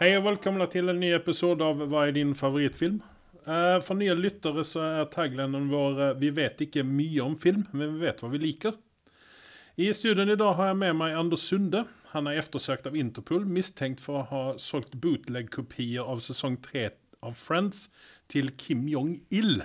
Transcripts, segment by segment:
Hei og velkommen til en ny episode av Hva er din favorittfilm? Eh, for nye lyttere så er taglinen vår eh, Vi vet ikke mye om film, men vi vet hva vi liker. I studien i dag har jeg med meg Anders Sunde. Han er ettersøkt av Interpol, mistenkt for å ha solgt bootleg-kopier av sesong tre av Friends til Kim Jong-il.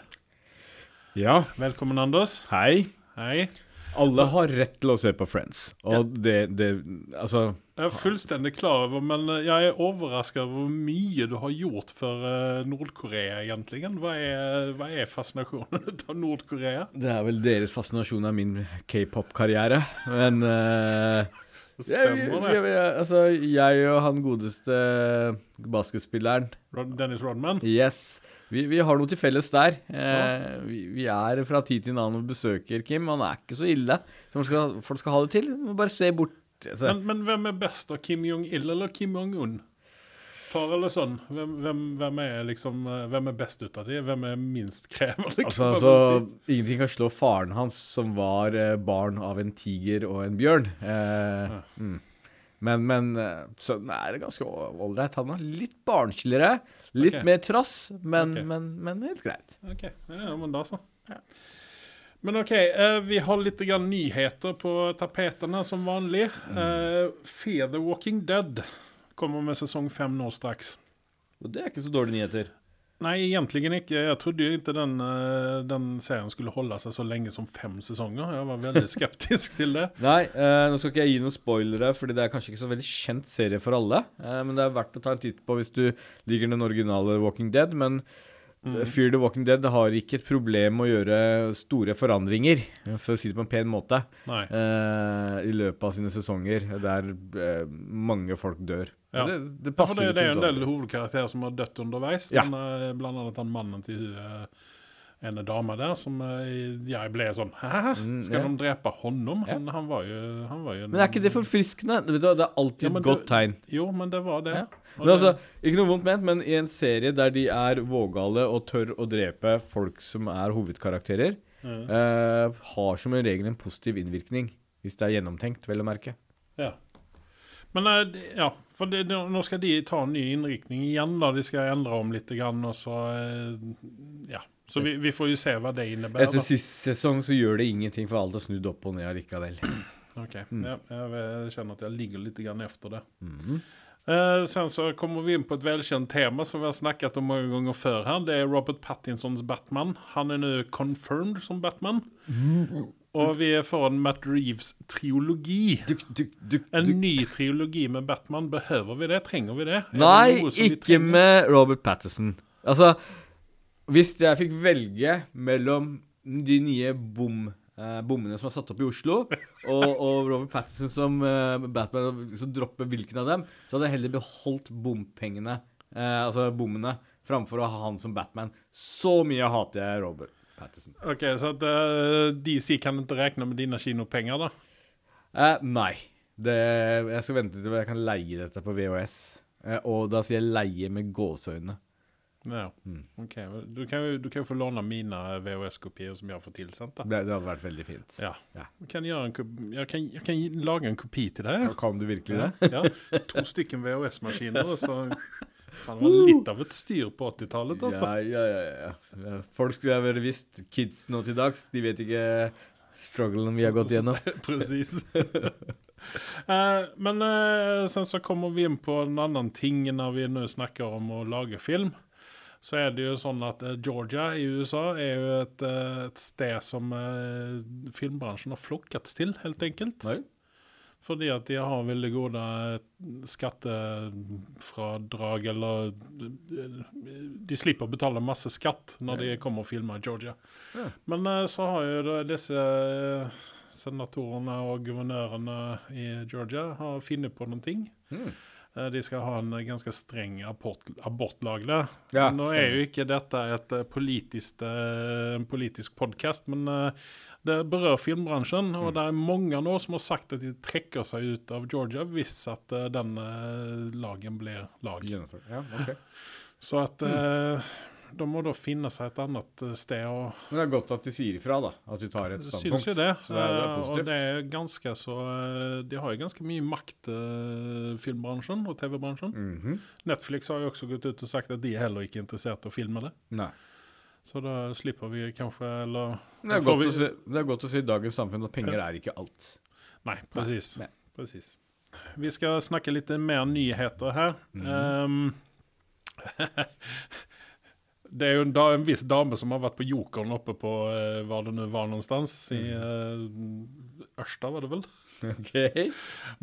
Ja, Velkommen, Anders. hei. Hei. Alle har rett til å se på Friends. Og det, det Altså Jeg er fullstendig klar over, men eh, jeg er overrasket over hvor mye du har gjort for eh, Nord-Korea, egentlig. Hva er, hva er fascinasjonen av Nord-Korea? Det er vel deres fascinasjon av min k-pop-karriere. Men uh, Stemmer jeg, jeg, jeg, altså, jeg og han godeste basketspilleren Dennis Rodman? Yes. Vi, vi har noe til felles der. Eh, vi, vi er fra tid til annen og besøker Kim. Han er ikke så ille folk skal, folk skal ha det til. Du må bare se bort. Altså, Men, men hvem er best, da? Kim Jong-il eller Kim Jong-un? Far eller sønn? Hvem, hvem, hvem liksom eh, Hvem er best ut av de? Hvem er minst krever, liksom? Altså, hva så vil du si? Ingenting kan slå faren hans, som var eh, barn av en tiger og en bjørn. Eh, mm. Men, men eh, sønnen er ganske ålreit. Han er litt barnsligere, litt okay. mer trass, men, okay. men, men helt greit. OK. Ja, men da så. Men OK, eh, vi har litt grann nyheter på tapetene som vanlig. Eh, Fear the Walking Dead kommer med sesong fem nå straks. Og det er ikke så dårlige nyheter. Nei, egentlig ikke. Jeg trodde jo ikke den, eh, den serien skulle holde seg så lenge som fem sesonger. Jeg var veldig skeptisk til det. Nei, eh, nå skal ikke jeg gi noen spoilere, fordi det er kanskje ikke så veldig kjent serie for alle. Eh, men det er verdt å ta en titt på hvis du liker den originale Walking Dead. Men eh, Fear the Walking Dead har ikke et problem med å gjøre store forandringer, for å si det på en pen måte, eh, i løpet av sine sesonger, der uh, mange folk dør. Ja. Det, det Ja, for det, det er en sånn. del hovedkarakterer som har dødd underveis. Ja. Men uh, blant annet han mannen til uh, en dame der som eh, jeg ble sånn Hæ? Mm, Skal de drepe honom? Han, han var jo han var jo Men er ikke det forfriskende? Vet du, det er alltid Ja, et godt det- tegn. Jo, men det var det. Ja. Men altså, Ikke noe vondt ment, men i en serie der de er vågale og tør å drepe folk som er hovedkarakterer, mm. eh, har som en regel en positiv innvirkning. Hvis det er gjennomtenkt, vel å merke. Ja. Men eh, ja, for det, nå skal de ta en ny innriktning igjen. da. De skal endre om litt, grann, og så eh, Ja. Så vi, vi får jo se hva det innebærer. Etter sist sesong så gjør det ingenting, for alt er snudd opp og ned allikevel. Ok, ja, jeg kjenner at jeg ligger litt grann efter det. Mm. Uh, sen så kommer vi inn på et velkjent tema som vi har snakket om mange ganger før her. Det er Robert Pattinsons Batman. Han er nå confirmed som Batman. Og vi er foran Matt Reeves triologi. Duk, duk, duk, En ny triologi med Batman. Behøver vi det? Trenger vi det? Nei, det ikke trenger? med Robert Patterson. Altså, hvis jeg fikk velge mellom de nye bom, eh, bommene som er satt opp i Oslo, og, og Robert Patterson som eh, Batman, som dropper hvilken av dem, så hadde jeg heller beholdt bompengene, eh, altså bommene, framfor å ha han som Batman. Så mye hater jeg Robert Patterson. Ok, Så at uh, DC kan ikke regne med dine kinopenger, da? Eh, nei. Det, jeg skal vente til jeg kan leie dette på VHS. Eh, og da sier jeg leie med gåseøyne. Ja. Mm. Ok, Du kan jo du kan jo få låne mine VHS-kopier som jeg får tilsendt. Det, det hadde vært veldig fint. Ja. Ja. Jeg kan, kopi, jeg, kan, jeg kan lage en kopi til deg. Kan du virkelig det? Ja, ja. To stykker VHS-maskiner. og så Faen, Det var litt av et styr på 80-tallet, altså. Ja, ja, ja, ja. ja. Folk skulle ha visst. Kids nå til dags, de vet ikke strugglen vi har gått gjennom. Precis. Eh, men eh, sen så kommer vi inn på en annen ting når vi nå snakker om å lage film. Så er det jo sånn at eh, Georgia i USA er jo et, eh, et sted som eh, filmbransjen har flokkets til, helt enkelt. Nei. Fordi at de har veldig gode skattefradrag, eller De slipper å betale masse skatt når de kommer og filmer i Georgia. Ja. Men så har jo disse senatorene og guvernørene i Georgia har funnet på noen ting. Mm. Eh, De skal ha en eh, ganske streng abort, der. Ja, Nå er jo ikke dette et eh, politisk, eh, en politisk podkast, men eh, det berører filmbransjen. Og Mm. det er mange nå som har sagt at de trekker seg ut av Georgia hvis at eh, den eh, lagen blir lag. Ja, okay. Så at eh, de må da finne seg et annet eh, sted å Men det er godt at de sier ifra, da. At de tar et standpunkt. Synes jo det. Så det er, det er Eh, og det er ganske så eh, De har jo ganske mye makt, filmbransjen og TV-bransjen. Mhm. Netflix har jo også gått ut og sagt at de er heller ikke interessert i å filme det. Nei. Så da slipper vi kanskje Eller Det er, godt vi- å si, det er godt å si i dagens samfunn at penger er ikke alt. Nei, precis. Presis. Vi skal snakke litt mer nyheter her. Ehm, det er jo en, da, en viss dame som har vært på Jokeren oppe på uh, Var det nå var någonstans? I uh, Ørsta, var det vel? Ok.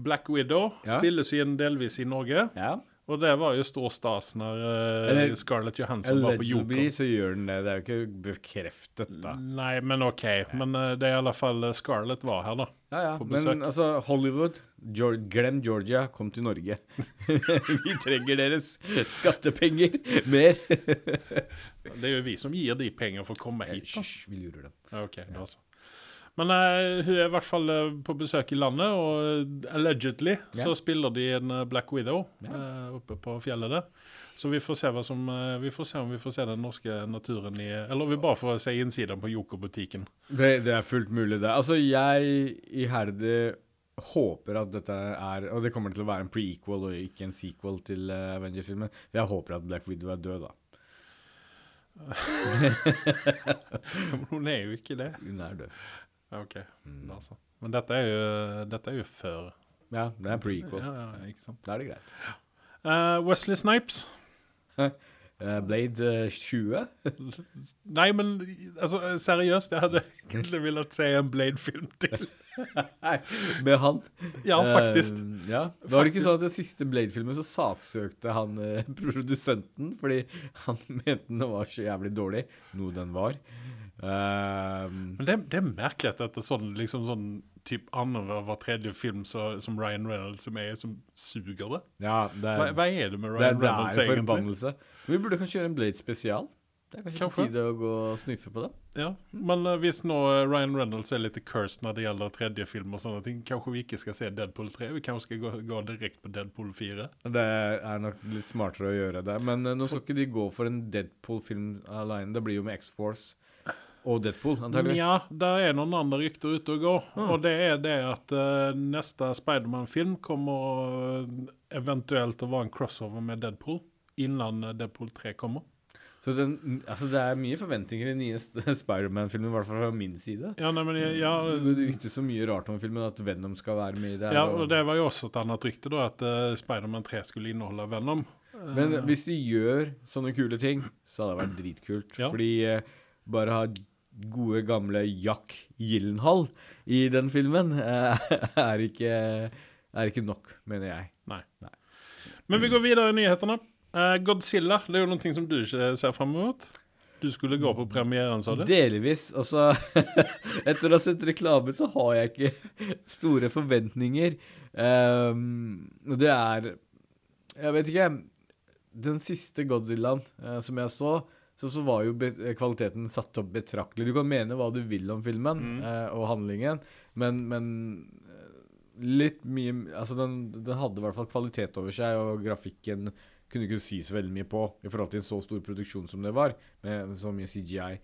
Black Widow Ja. spilles igjen delvis i Norge. Ja. Og det var jo stor stas når uh, Scarlett Johansson var på Allegedly Jokeren. så gjør den det. Det er jo ikke bekreftet, da. Nei, men OK. Men uh, det er i alle fall eh, Scarlett var her, da. Ja, ja. På Men altså, Hollywood, George, glem Georgia, kom til Norge. vi trenger deres skattepenger mer. Det er jo vi som gir de penger for å komme hit. Hysj, vi lurer dem. Ja, Ok, da så. Men uh, hun er i hvert fall eh, på besøk i landet, og eh, allegedly yeah. så spiller de en Black Widow yeah. oppe på fjellet der. Så vi får se som Vi får se om vi får se den norske naturen i Eller vi bare får se innsiden på Joker-butikken. Det, det er fullt mulig, det. Altså, jeg iherdig håper at dette er Og det kommer til å være en prequel og ikke en sequel til Avengers-filmen. Jeg håper at Black Widow er død, da. Hun er jo ikke det. Hun er død. OK. Mm. Da så. Men dette er jo, dette er jo før. Ja, det er prequel. Ja, ja, ikke sant. Da er det greit. Uh, Wesley Snipes. Eh, Blade eh, 20? Nei, men altså, seriøst, jeg hadde egentlig villet se en Blade-film til. Med han? Ja, faktisk. Uh, ja. Var det ikke sånn at den siste Blade-filmen så saksøkte han uh, produsenten fordi han mente den var så jævlig dårlig, noe den var. Eh, Men det, det er merkelig at det er sånn, liksom sånn typ annenhver tredje film så, som Ryan Reynolds som er, som suger det. ja, det Hva, er, hva er det med det, Ryan egentlig? det er Reynolds en forbannelse. Vi burde kanskje gjøre en Blade spesial. Det er kanskje, Kanskje. på tide å gå og sniffe på det. Ja, Men uh, hvis nå eh, Ryan Reynolds er litt cursed når det gjelder tredje film og sånne ting, kanskje vi ikke skal se Deadpool 3? Vi kanskje skal gå, gå direkte på Deadpool 4? Det er nok litt smartere å gjøre det. Men uh, nå skal ikke de gå for en Deadpool-film alene. Det blir jo med X-Force og Deadpool, antageligvis. Ja, der er noen andre rykter ute og går. Mm. Og det er det at uh, neste Spiderman-film kommer eh, eventuelt å være en crossover med Deadpool innan eh, Deadpool 3 kommer. Så den, altså det er mye forventninger i den nye Spiderman-filmen, i hvert fall fra min side. Ja, nei, men jeg- ja, Det ryktes så mye rart om filmen, at Venom skal være med i det. ja, og det var jo også et annet rykte, da, at uh, Spiderman 3 skulle inneholde Venom. Men uh, hvis de gjør sånne kule ting, så hadde det vært dritkult. Ja. Fordi uh, bare ha gode, gamle Jack Gyllenhall i den filmen eh, er, ikke, er ikke nok, mener jeg. Men vi går videre i nyhetene. Eh, Godzilla, det er jo noe som du ikke ser fram mot. Du skulle gå på premieren, sa du? Delvis. Altså, etter å ha sett reklamen, så har jeg ikke store forventninger. Og det er Jeg vet ikke. Den siste Godzillaen eh, som jeg så, så, så var jo kvaliteten satt opp betraktelig. Du kan mene hva du vil om filmen Mm. eh, og handlingen, men, men eh, litt mye Altså, den, den hadde i hvert fall kvalitet over seg, og grafikken kunne ikke si så veldig mye på i forhold til en så stor produksjon som det var, med så mye CGI.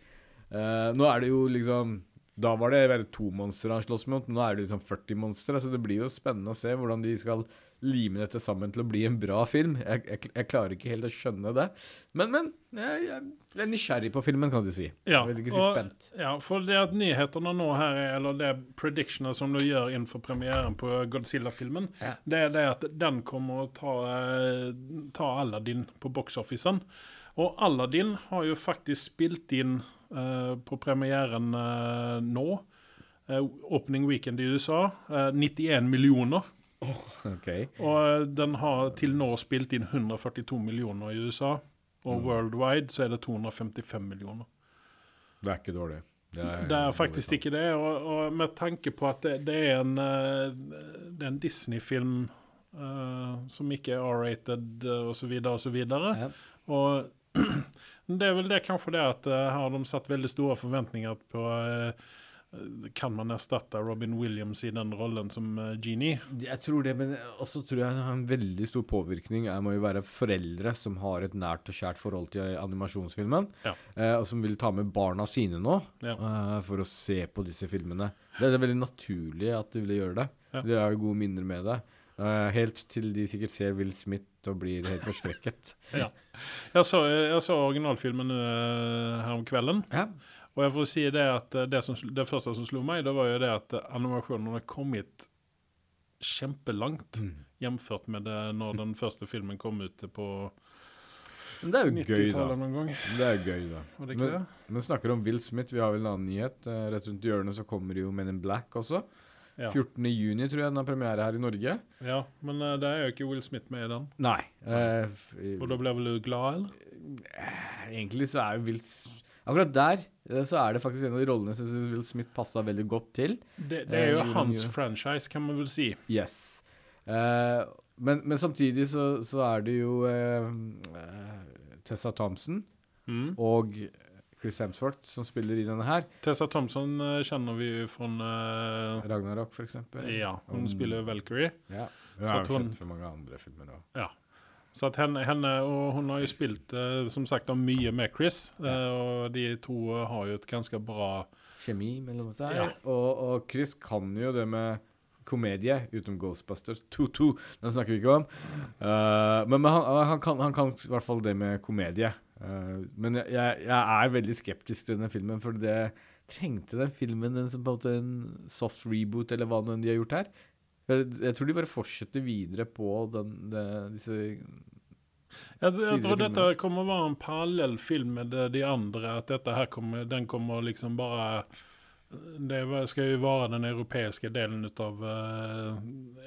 Eh, nå er det jo liksom Da var det bare to monstre han slåss mot, nå er det liksom 40 monstre. Så det blir jo spennende å se hvordan de skal lime dette sammen til å bli en bra film. Jeg, jeg, jeg klarer ikke helt å skjønne det. Men, men jeg, jeg er nysgjerrig på filmen, kan du si. Ja, jeg vil ikke si og- spent. Ja, for det at nyhetene nå her er, eller det predictioner som du gjør innenfor premieren på Godzilla-filmen, Ja. det er det at den kommer å ta, eh, ta Aladdin på box-officen. Og Aladdin har jo faktisk spilt inn uh, på premieren uh, nå, uh, opening weekend i USA, eh, 91 millioner. Ok. Og eh, den har til nå spilt inn 142 millioner i USA. Og worldwide så er det 255 millioner. Det er ikke dårlig. Det er faktisk ikke det. Og, og med tanke på at det, det er en, eh, det er en Disney-film uh, som ikke er R-rated uh, osv. osv. Og det er vel det kanskje det at uh, har de satt veldig store forventninger på, eh, Kan man erstatte Robin Williams i den rollen som eh, Genie? Jeg tror det, men også tror jeg har en veldig stor påvirkning. Jeg må jo være foreldre som har et nært og kjært forhold til animasjonsfilmen, Ja. eh, og som vil ta med barna sine nå Ja. eh, for å se på disse filmene. Det er veldig naturlig at de vil gjøre det. Ja. De har jo gode minner med det. Uh, helt til de sikkert ser Will Smith og blir helt forskrekket. Ja. Jeg så, jeg så originalfilmen uh, her om kvelden. ja. Og jeg får si det at eh, det, som, det første som slo meg, det var jo det at eh, animasjonen har kommet kjempelangt Mm. jamført med det når den første filmen kom ut på Men det er jo gøy, da. 90-tallet noen gang. Det er gøy, da. Er Men- Men snakker om Will Smith, vi har vel en annen nyhet. Eh, rett rundt hjørnet så kommer jo Men in Black også. Ja. 14. juni tror jeg den har premiere her i Norge. ja, men uh, det er jo ikke Will Smith med i den. Nei. Uh, Og da ble vel du glad, eller? egentlig så er jo Will S- Akkurat der eh, så er det faktisk en av de rollene jeg synes Will Smith passa veldig godt til. Det, det er jo Eh, hans jo. franchise, kan man vel si. Yes. Eh, men, men samtidig så, så er det jo eh, eh, Tessa Thompson Mm. og Chris Hemsworth som spiller i denne her. Tessa Thompson eh, kjenner vi jo fra uh, Ragnarok, eksempel. Ja, hun um, spiller Valkyrie. Ja. Hun har jo sett kjent for mange andre filmer òg. Ja. Så henne, henne Og hun har jo spilt eh, som sagt mye med Chris, eh, og de to har jo et ganske bra Kjemi mellom seg. Ja. Og, og Chris kan jo det med komedie, utenom Ghostbusters 2-2. Den snakker vi ikke om. Uh, men men han, han, kan, han kan i hvert fall det med komedie. Uh, men jeg, jeg er veldig skeptisk til denne filmen, for det trengte den filmen en, en en soft reboot, eller hva nå enn de har gjort her. Jeg, tror de bare fortsetter videre på den, det, disse Jeg, jeg tror dette kommer å være en parallell film med de, andre. At dette her kommer, den kommer liksom bare Det skal jo være den europeiske delen ut av uh,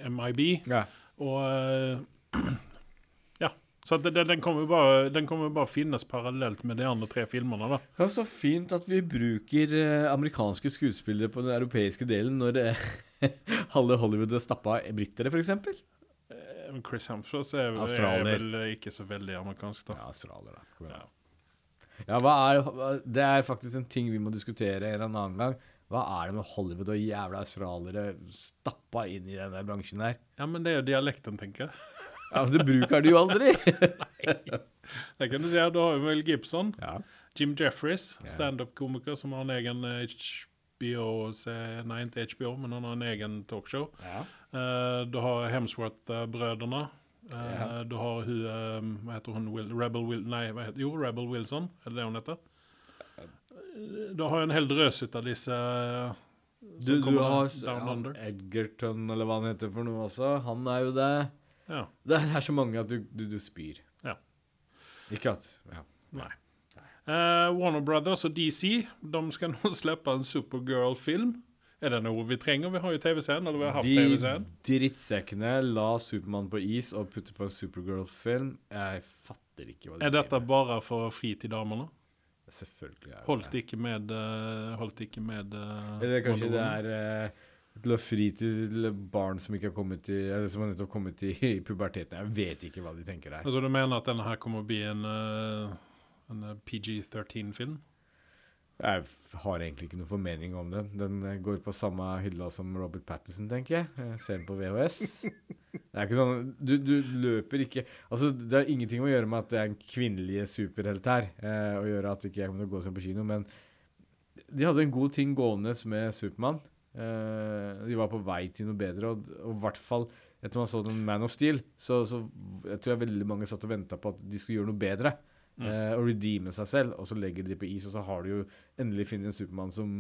MIB. Ja. Og uh, Ja. Så det, det, den kommer bare, den kommer bare finnes parallelt med de andre tre filmene. da. Det er så fint at vi bruker eh, amerikanske skuespillere på den europeiske delen når eh, halve Hollywood stappa britere, f.eks. Eh, Chris Hemsworth er, er vel ikke så veldig amerikansk, da. Ja, australier, da. Ja. Ja, er, det er faktisk en ting vi må diskutere en eller annen gang. Hva er det med Hollywood og jævla australiere stappa inn i denne bransjen her? Ja, men det er jo dialekten, tenker jeg. Ja, Det bruker du jo aldri! Nei. Det kan du si. Du har jo Mel Gibson, ja. Jim Jeffries, standup-komiker som har en egen eh, HBO Nei, ikke HBO, men han har en egen talkshow. ja. Eh, du har Hemsworth-brødrene. Eh, Ja. Du har hun eh, Hva heter hun? Will, Rebel Will... Nei, hva heter, jo, Rebel Wilson. Er det det hun heter? Du har en hel drøs ut av disse Du, du har ja. Edgerton, eller hva han heter for noe også. Han er jo det. Ja. Det er så mange at du, du, du spyr. Ja. Ikke at ja. Nei. Eh, Warner Brothers og DC de skal nå slippe en Supergirl-film. Er det noe vi trenger? Vi har jo TV-scenen. eller vi har haft De TV-serien. drittsekkene la Supermann på is og putte på en Supergirl-film. Jeg fatter ikke hva de Er dette driver med. bare for å fri til damene? Selvfølgelig er det Holdt ikke med eh, Holdt ikke med eh, Eller kanskje det Woman? er eh, til å fri til barn som ikke har kommet i Eller som har nettopp kommet i, i puberteten. Jeg vet ikke hva de tenker her. Altså Du mener at denne her kommer å bli en, eh, en eh, PG-13-film? Jeg har egentlig ikke noen formening om den. Den eh, går på samme hylla som Robert Pattinson, tenker jeg. Jeg ser den på VHS. Det er ikke sånn Du, du løper ikke Altså, det har ingenting å gjøre med at det er en kvinnelig superhelt her, eh, å gjøre at ikke jeg kommer til å gå og se på kino, men de hadde en god ting gående med Supermann. Eh, de var på vei til noe bedre, og og i hvert fall etter man så den Man of Steel, så, så jeg tror jeg veldig mange satt og venta på at de skulle gjøre noe bedre. Mm. eh, og redeeme seg selv, og så legger de på is, og så har du jo endelig funnet en Supermann som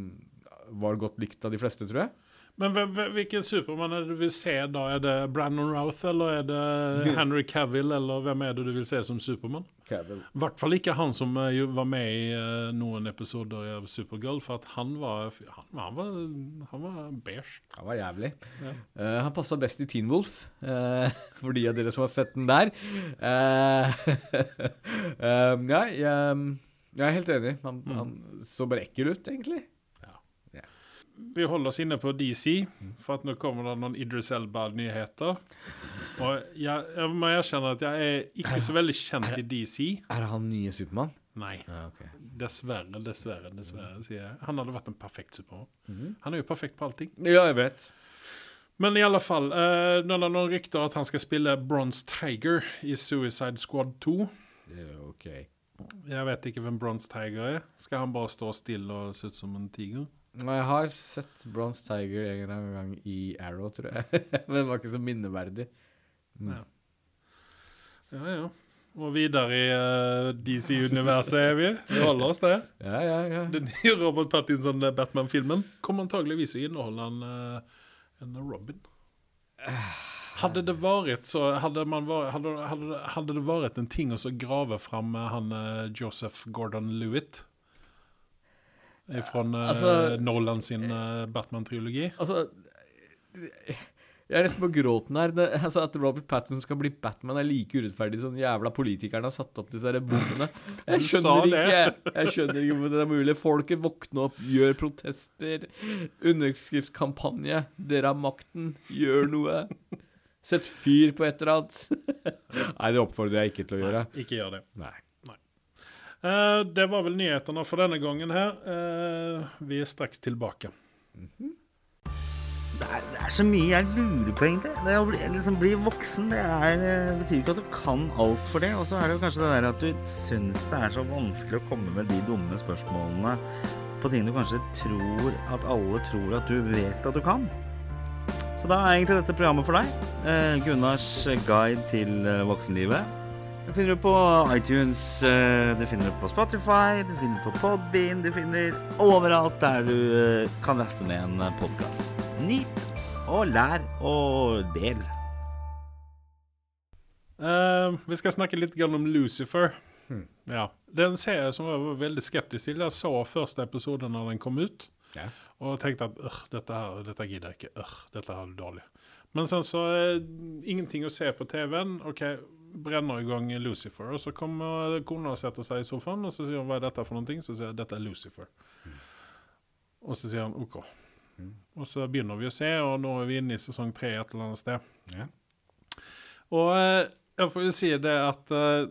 var godt likt av de fleste, tror jeg. Men hvilken Supermann er det du vil se da? Er det Brandon Routh, eller er det Henry Cavill, eller hvem er det du vil se som Supermann? Cavill. I hvert fall ikke han som eh, var med i eh, noen episoder av Supergirl, for han var Han, han var, han var beige. Han var jævlig. Ja. Uh, han passa best i Teen Wolf, uh, for de av dere som har sett den der. Uh, ja, jeg, jeg er helt enig. Han, Mm. han så bare ekkel ut, egentlig. Vi holder oss inne på DC, for at nå kommer det noen Idris Elba-nyheter. Og jeg, jeg må erkjenne at jeg er ikke så veldig kjent i DC. Er han nye Supermann? Nei. Ja, okay. Dessverre, dessverre, dessverre, sier jeg. Han hadde vært en perfekt Supermann. Han er jo perfekt på allting. Ja, jeg vet. Men i alle fall, eh, nå er det noen rykter at han skal spille Bronze Tiger i Suicide Squad 2. Det er jo ok. Jeg vet ikke hvem Bronze Tiger er. Skal han bare stå stille og se ut som en tiger? Jeg har sett Bronze Tiger en eller annen gang i Arrow, tror jeg. Men det var ikke så minneverdig. Mm. Ja. Ja, ja. Og videre i uh, DC-universet er vi. Vi holder oss der. Ja, ja, ja. Den nye Robert Pattinson-Batman-filmen kommer antageligvis å inneholde en, eh, en Robin. Hadde det vært så Hadde, man vært, hadde, hadde, hadde det vært en ting å så grave fram eh, han eh, Joseph Gordon-Lewitt fra Altså- Nolan sin eh, Batman-triologi. Altså Jeg er nesten på gråten her. Det, altså At Robert Pattinson skal bli Batman, er like urettferdig som jævla politikerne har satt opp disse bommene. Jeg skjønner ikke Jeg skjønner ikke hvordan det er mulig. Folket våkner opp, gjør protester. Underskriftskampanje. Dere har makten. Gjør noe. Sett fyr på et eller annet. Nei, det oppfordrer jeg ikke til å gjøre. Nei, Ikke gjør det. Nei. Eh, det var vel nyhetene for denne gangen her. Eh, vi er straks tilbake. Det er, det er så mye jeg lurer på, egentlig. Det å bli, liksom bli voksen det er, det betyr ikke at du kan alt for det. Og så er det jo kanskje det der at du syns det er så vanskelig å komme med de dumme spørsmålene på ting du kanskje tror at alle tror at du vet at du kan. Så da er egentlig dette programmet for deg. Eh, Gunnars guide til eh, voksenlivet. Det finner du på iTunes, eh, du finner det på Spotify, du finner det på Podbean, du finner overalt der du eh, kan laste ned en podkast. Nyt og lær og del. Uh, vi skal snakke litt om Lucifer. Hmm. Ja. Det er en serie som jeg var veldig skeptisk til. Jeg så første episode når den kom ut, Ja. og tenkte at øh, dette, her, dette gidder jeg ikke. Øh, dette her er dårlig. Men sen så eh, ingenting å se på TV-en. OK, brenner i gang Lucifer. Og så kommer kona og setter seg i sofaen, og så sier hun hva er dette for noen ting? Så sier jeg dette er Lucifer. Og så sier han OK. Mm. Og så begynner vi å se, og nå er vi inne i sesong tre et eller annet sted. Ja. Og eh, jeg får jo si det at eh,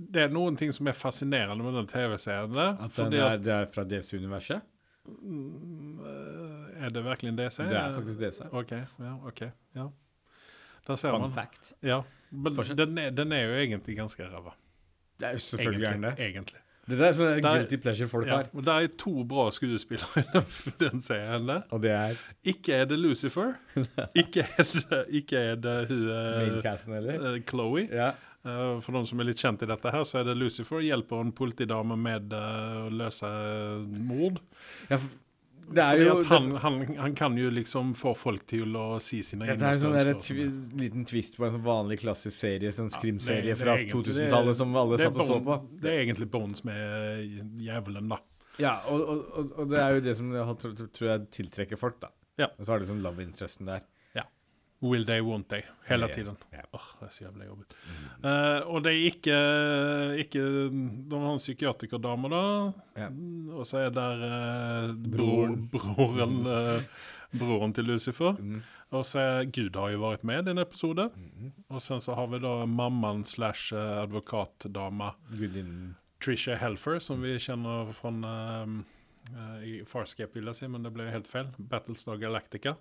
det er noen ting som er fascinerende med den TV-serien der. At den er, at, det er fra DC-universet? eh, er det virkelig DC? Det er faktisk DC. OK. Ja, ok, ja. Der ser Fun man. fact. Ja. Men den er, den er jo egentlig ganske ræva. Det er jo selvfølgelig gjerne det. Egentlig. Det der er sånn Der- guilty pleasure folk Ja. har. Og det er to bra skuespillere i den, serien der. Og det er Ikke er det Lucifer. ikke, er det, ikke er det hun eh, maincasten, eller? Uh, Chloe. Ja. Uh, For de som er litt kjent i dette, her, så er det Lucifer hjelper en politidame med uh, å løse mord. ja f- det Fordi jo han, han, han kan jo liksom få folk til å si sine Dette er en sånn ønsker tvi liten twist på en sånn vanlig klassisk serie, sånn Ja, skrimserie er fra 2000-tallet som alle satt og så på. Det er egentlig Bones med jævelen, da. Ja, og, og, og, og det er jo det som tror, jeg tiltrekker folk, da. Ja. Og så har de sånn love interesten der. Will they, won't they? Hele yeah. tiden. Yeah. Åh, det er så jævlig jobbigt. Uh, og det er ikke, ikke De har en psykiatrikerdame, da. Yeah. Og så er der uh, bror, broren uh, Broren til Lucifer. Mm. Og så er Gud har jo vært med i en episode. Mm. Og sen så har vi da mammaen slash advokatdama Gudinnen Trisha Helfer, som vi kjenner fra uh, i Farscape, vil jeg si, men det ble helt feil. Battlestar Galactica.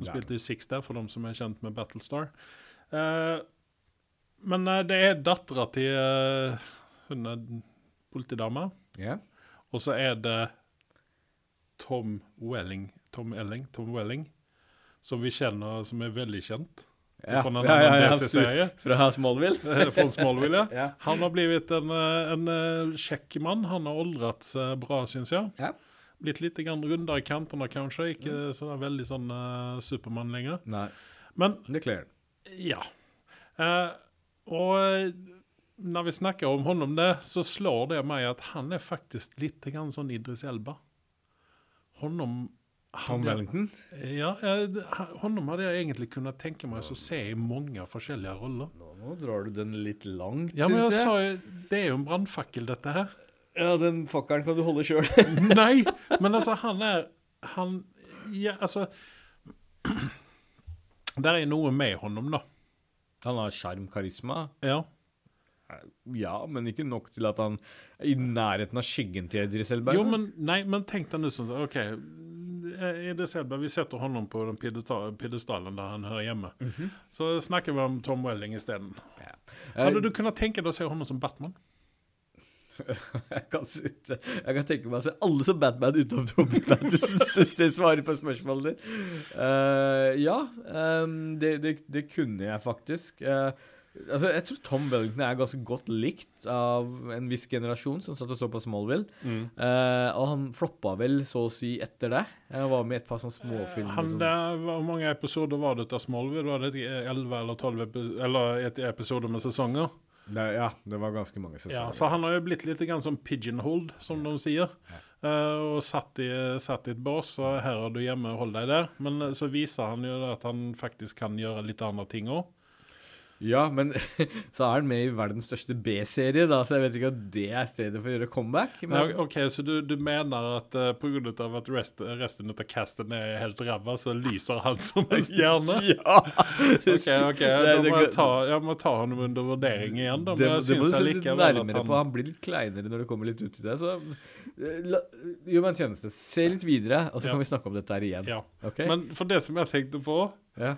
Hun Ja. spilte jo Six der, for de som er kjent med Battlestar. Uh, men uh, det er dattera til uh, hun er politidama. Yeah. Og så er det Tom Welling, Tom Elling, Tom Welling, som vi kjenner, som er veldig kjent. Ja, Fra en ja, ja, ja, Fra Smallville? Fra Smallville, ja. ja. Han har blitt en, en kjekk mann. Han har oldret seg bra, syns jeg. Ja. Blitt litt rundere i kantene, kanskje. Ikke så veldig sånn uh, Supermann lenger. Nei, Men det kler ja. Uh, og eh, når vi snakker om honom det, så slår det meg at han er faktisk litt grann sånn Idris Elba. Honom Tom Wellington? Ja, honom hadde jeg egentlig kunnet tenke meg å se i mange forskjellige roller. Nå, nå drar du den litt langt, Ja, men jeg syns jeg. sa Det er jo en brannfakkel, dette her. Ja, den fakkelen kan du holde sjøl. Nei, men altså, han er Han Ja, altså Der er noe med honom, da. Han har sjarmkarisma. Ja. Ja, men ikke nok til at han er i nærheten av skyggen til Idris Elberg. Jo, men, nei, men tenk deg nå sånn OK, Idris Elberg, vi setter honom på den pidestallen der han hører han Mm -hmm. Så snakker vi om Tom Welling istället. Eh, Hadde du kunnet tenke deg å se honom som Batman? Jeg, kan sitte, jeg kan tenke meg å se alle som Batman utenom Robert Pattinson, syns det svarer på spørsmålet ditt. Uh, ja, um, det, det, det kunne jeg faktisk. Uh, altså, jeg tror Tom Wellington er ganske godt likt av en viss generasjon som satt og så på Smallville. Eh, og han floppa vel så å si etter det. Han var med i et par sånne småfilmer. Han, det, hvor mange episoder var det av Smallville? Var det 11 eller 12 epi- eller et episoder med säsonger? Det, ja, det var ganske mange sesonger. Ja, så han har jo blitt litt som pigeonholed, som de sier. Uh, og satt i, satt i et bås, og her er du hjemme, hold deg der. Men eh, så viser han jo at han faktisk kan gjøre litt andre ting också. Ja, men så er han med i verdens største B-serie, da, så jeg vet ikke om det er stedet for å gjøre comeback. Men Men, ok, så du, du mener at uh, på at av att rest, resten av casten er helt ræva, så lyser han som en stjerne? ja! OK, ok, da må jeg, ta, jeg må ta honom under vurdering igjen, da. Men det må syns litt lika väl nærmere på. han... Han blir litt kleinere når du kommer litt ut i det. Så eh, la, gjør meg en tjeneste. Se litt videre, og så Ja. kan vi snakke om dette her igjen. Ja. Okay? Men for det som jeg tenkte på, ja.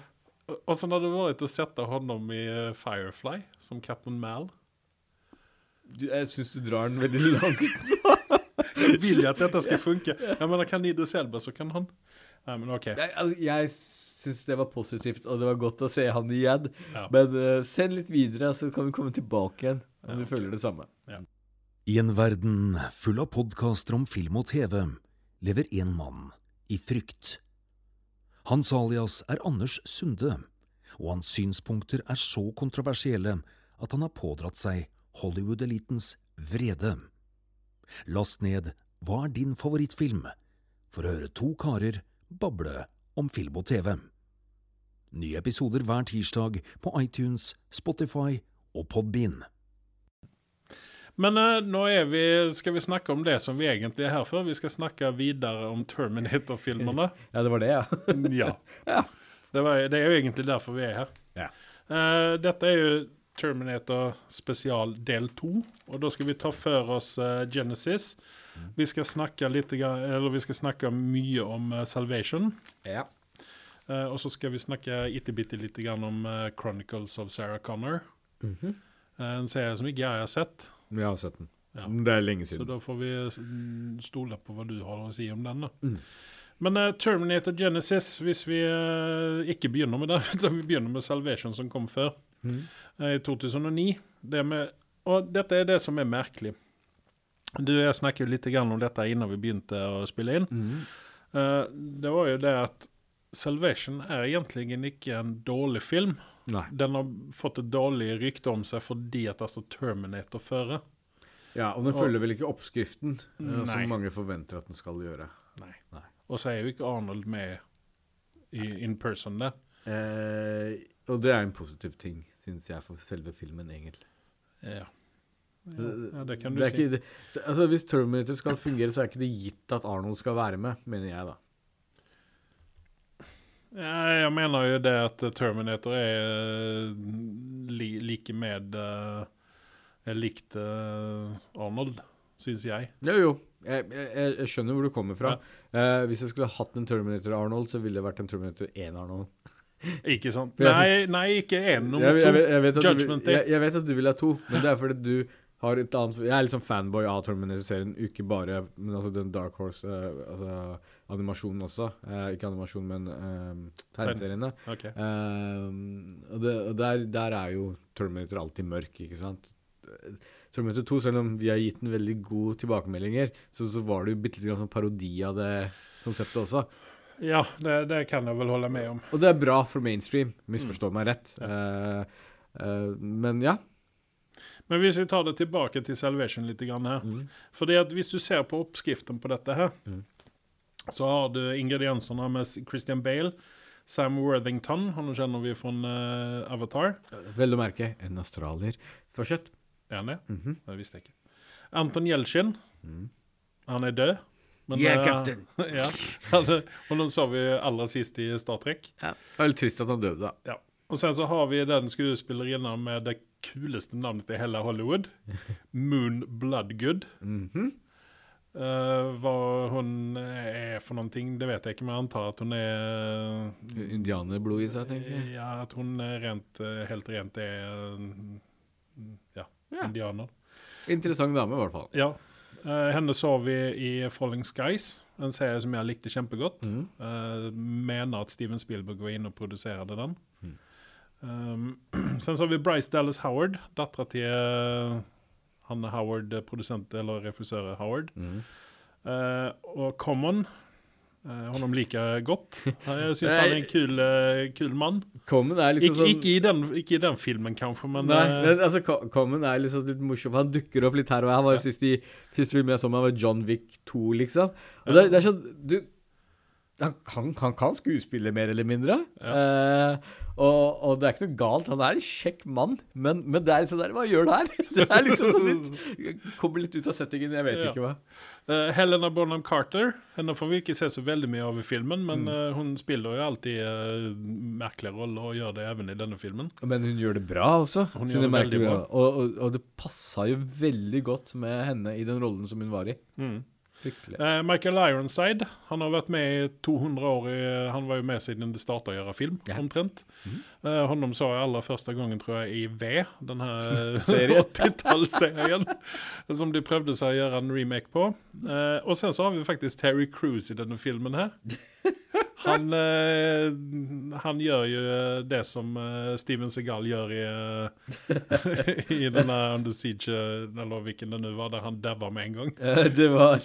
Och sen hade det varit att sätta honom i eh, Firefly som Captain Mal. Du, jeg syns du drar den veldig langt. jeg vill at att detta ska funka. Jag menar, kan Idris Elba så kan han. Nej, men okej. Jeg, altså, jeg syns det var positivt, og det var godt å se han igjen. Ja. Men uh, send litt videre, så kan vi komme tilbake igjen om du føler det samme. I en verden full av podkaster om film og TV lever en mann i frykt. Hans alias er Anders Sunde, og hans synspunkter er så kontroversielle at han har pådratt seg Hollywood-elitens vrede. Last ned Hva er din favorittfilm? for å høre to karer bable om film og TV. Nye episoder hver tirsdag på iTunes, Spotify og Podbean. Men uh, nå vi, skal vi snakke om det som vi egentlig er her for. Vi skal snakke videre om Terminator-filmene. Ja, det var det, ja. ja. Det, var, det er jo egentlig derfor vi er her. Ja. Uh, dette er jo Terminator spesial del to, og da skal vi ta for oss uh, Genesis. Vi skal snakke litt, eller vi skal snakke mye om Salvation. ja. Uh, og så skal vi snakke itte-bitte litt grann om uh, Chronicles of Sarah Connor. Mm -hmm. uh, en serie som ikke jeg har sett. Jeg har sett den. Ja. Det er lenge siden. Så da får vi mm, stole på hva du har å si om den. da. Mm. Men uh, Terminator Genesis, hvis vi uh, ikke begynner med det, vi begynner med Salvation som kom før, Mhm. eh, i 2009 det med, Og dette er det som er merkelig. Du og jeg snakket litt om dette innan vi begynte å spille inn. Mm. Det var jo det at Salvation er egentlig ikke en dårlig film. Nei. Den har fått et dårlig rykte om seg fordi at det står Terminator føre. Ja, og den Og- følger vel ikke oppskriften, eh, Nei. som mange forventer at den skal gjøre. Nei. Nei. Og så er jo ikke Arnold med i, in person der. Eh, og det er en positiv ting, syns jeg, for selve filmen, egentlig. Ja. ja, det kan du Det si. ikke, det, altså, hvis Terminator skal fungere, så er ikke det gitt at Arnold skal være med, mener jeg, da. Ja, jeg mener jo det at Terminator er eh, li, like med eh, er likt eh, Arnold, syns jeg. Jo, jo. Jeg, jeg, jeg skjønner hvor du kommer fra. Eh, hvis jeg skulle hatt en Terminator Arnold, så ville det vært en Terminator 1 Arnold. Ikke sant? Nei, nei, ikke én nummer jeg, to. jeg, Judgment Day. jeg, jeg vet at du vil ha to, men det er fordi du har et annet Jeg er sånn fanboy av Terminator-serien, ikke bare Men altså den Dark Horse uh, Altså animasjonen også. Uh, ikke animasjon, men uh, tegneseriene. Ok. Uh, og det, og der, der er jo Terminator alltid mørk, ikke sant? Terminator 2, selv om vi har gitt den veldig gode tilbakemeldinger, så, så var det jo bitte litt sånn parodi av det konseptet også. Ja, det, det kan jeg vel holde med om. Og det er bra for mainstream, misforstå meg rett. Eh, eh, men ja. Men hvis vi tar det tilbake til Salvation litt grann her. Mm. Fordi at hvis du ser på oppskriften på dette her, Mm. så har du ingrediensene med Christian Bale, Sam Worthington, han kjenner vi fra uh, Avatar. Vel å merke, en australier. Fortsett. Er han det? Mhm. Det visste jeg ikke. Anton Jeltsin. Mm. han er død. Men, Yeah, eh, captain. ja, og nå så vi aller sist i Star Trek. Ja. Det er litt trist at han døde, da. Och sen så har vi den skuespillerinnan med The kuleste navnet i hele Hollywood. Moon Bloodgood. Mm -hmm. uh, hva hun er for noen ting, det vet jeg ikke, men jeg antar at hun er Indianerblod i seg, tenker jeg. Ja, at hun rent, eh, helt rent er eh, ja, Ja. indianer. Interessant dame, i hvert fall. Ja. Uh, henne så vi i Falling Skies, en serie som jeg likte kjempegodt. Mm. Uh, mener at Steven Spielberg var inne og produserte den. Mm. Um, sen så har vi Bryce Dallas Howard, dattera til uh, han Howard, eh, produsent eller refusør Howard. Mm. Uh, og Common, uh, honom liker jeg godt. Jeg syns han er en kul, uh, kul mann. Common er liksom Ik sånn ikke, i den, ikke i den filmen, kanskje, men, Nei, men altså, Common er liksom litt morsom. Han dukker opp litt her og her. Han var jo sist i sist film jeg så meg, var John Wick 2, liksom. Og det, det er sånn Du han kan, han kan skuespille, mer eller mindre. Eh, og, og det er ikke noe galt. Han er en kjekk mann, men, men det er liksom der Hva gjør du her? Det er liksom sånn litt Kommer litt ut av settingen. Jeg vet Ja. ikke hva. Uh, Helena Bonham Carter henne får vi ikke se så veldig mye av i filmen, Mm. men eh, hun spiller jo alltid uh, merkelige roller, og gjør det even i denne filmen. Men hun gjør det bra også. Hun gjør det veldig bra. Og, og, og det passa jo veldig godt med henne i den rollen som hun var i. Fryktelig. Eh, Michael Ironside han har vært med i 200 år. I, han var jo med siden det starta å gjøre film, Ja. omtrent. Eh, honom så jeg aller første gangen, tror jeg, i V, den her Serien. 80-tallsserien. som de prøvde seg å gjøre en remake på. Eh, og sen så har vi faktisk Terry Cruise i denne filmen her. Han, eh, han gjør jo eh, det som eh, Steven Segal gjør i, i denne Under Siege, eller hvilken det nå var, der han daua med en gang. Det var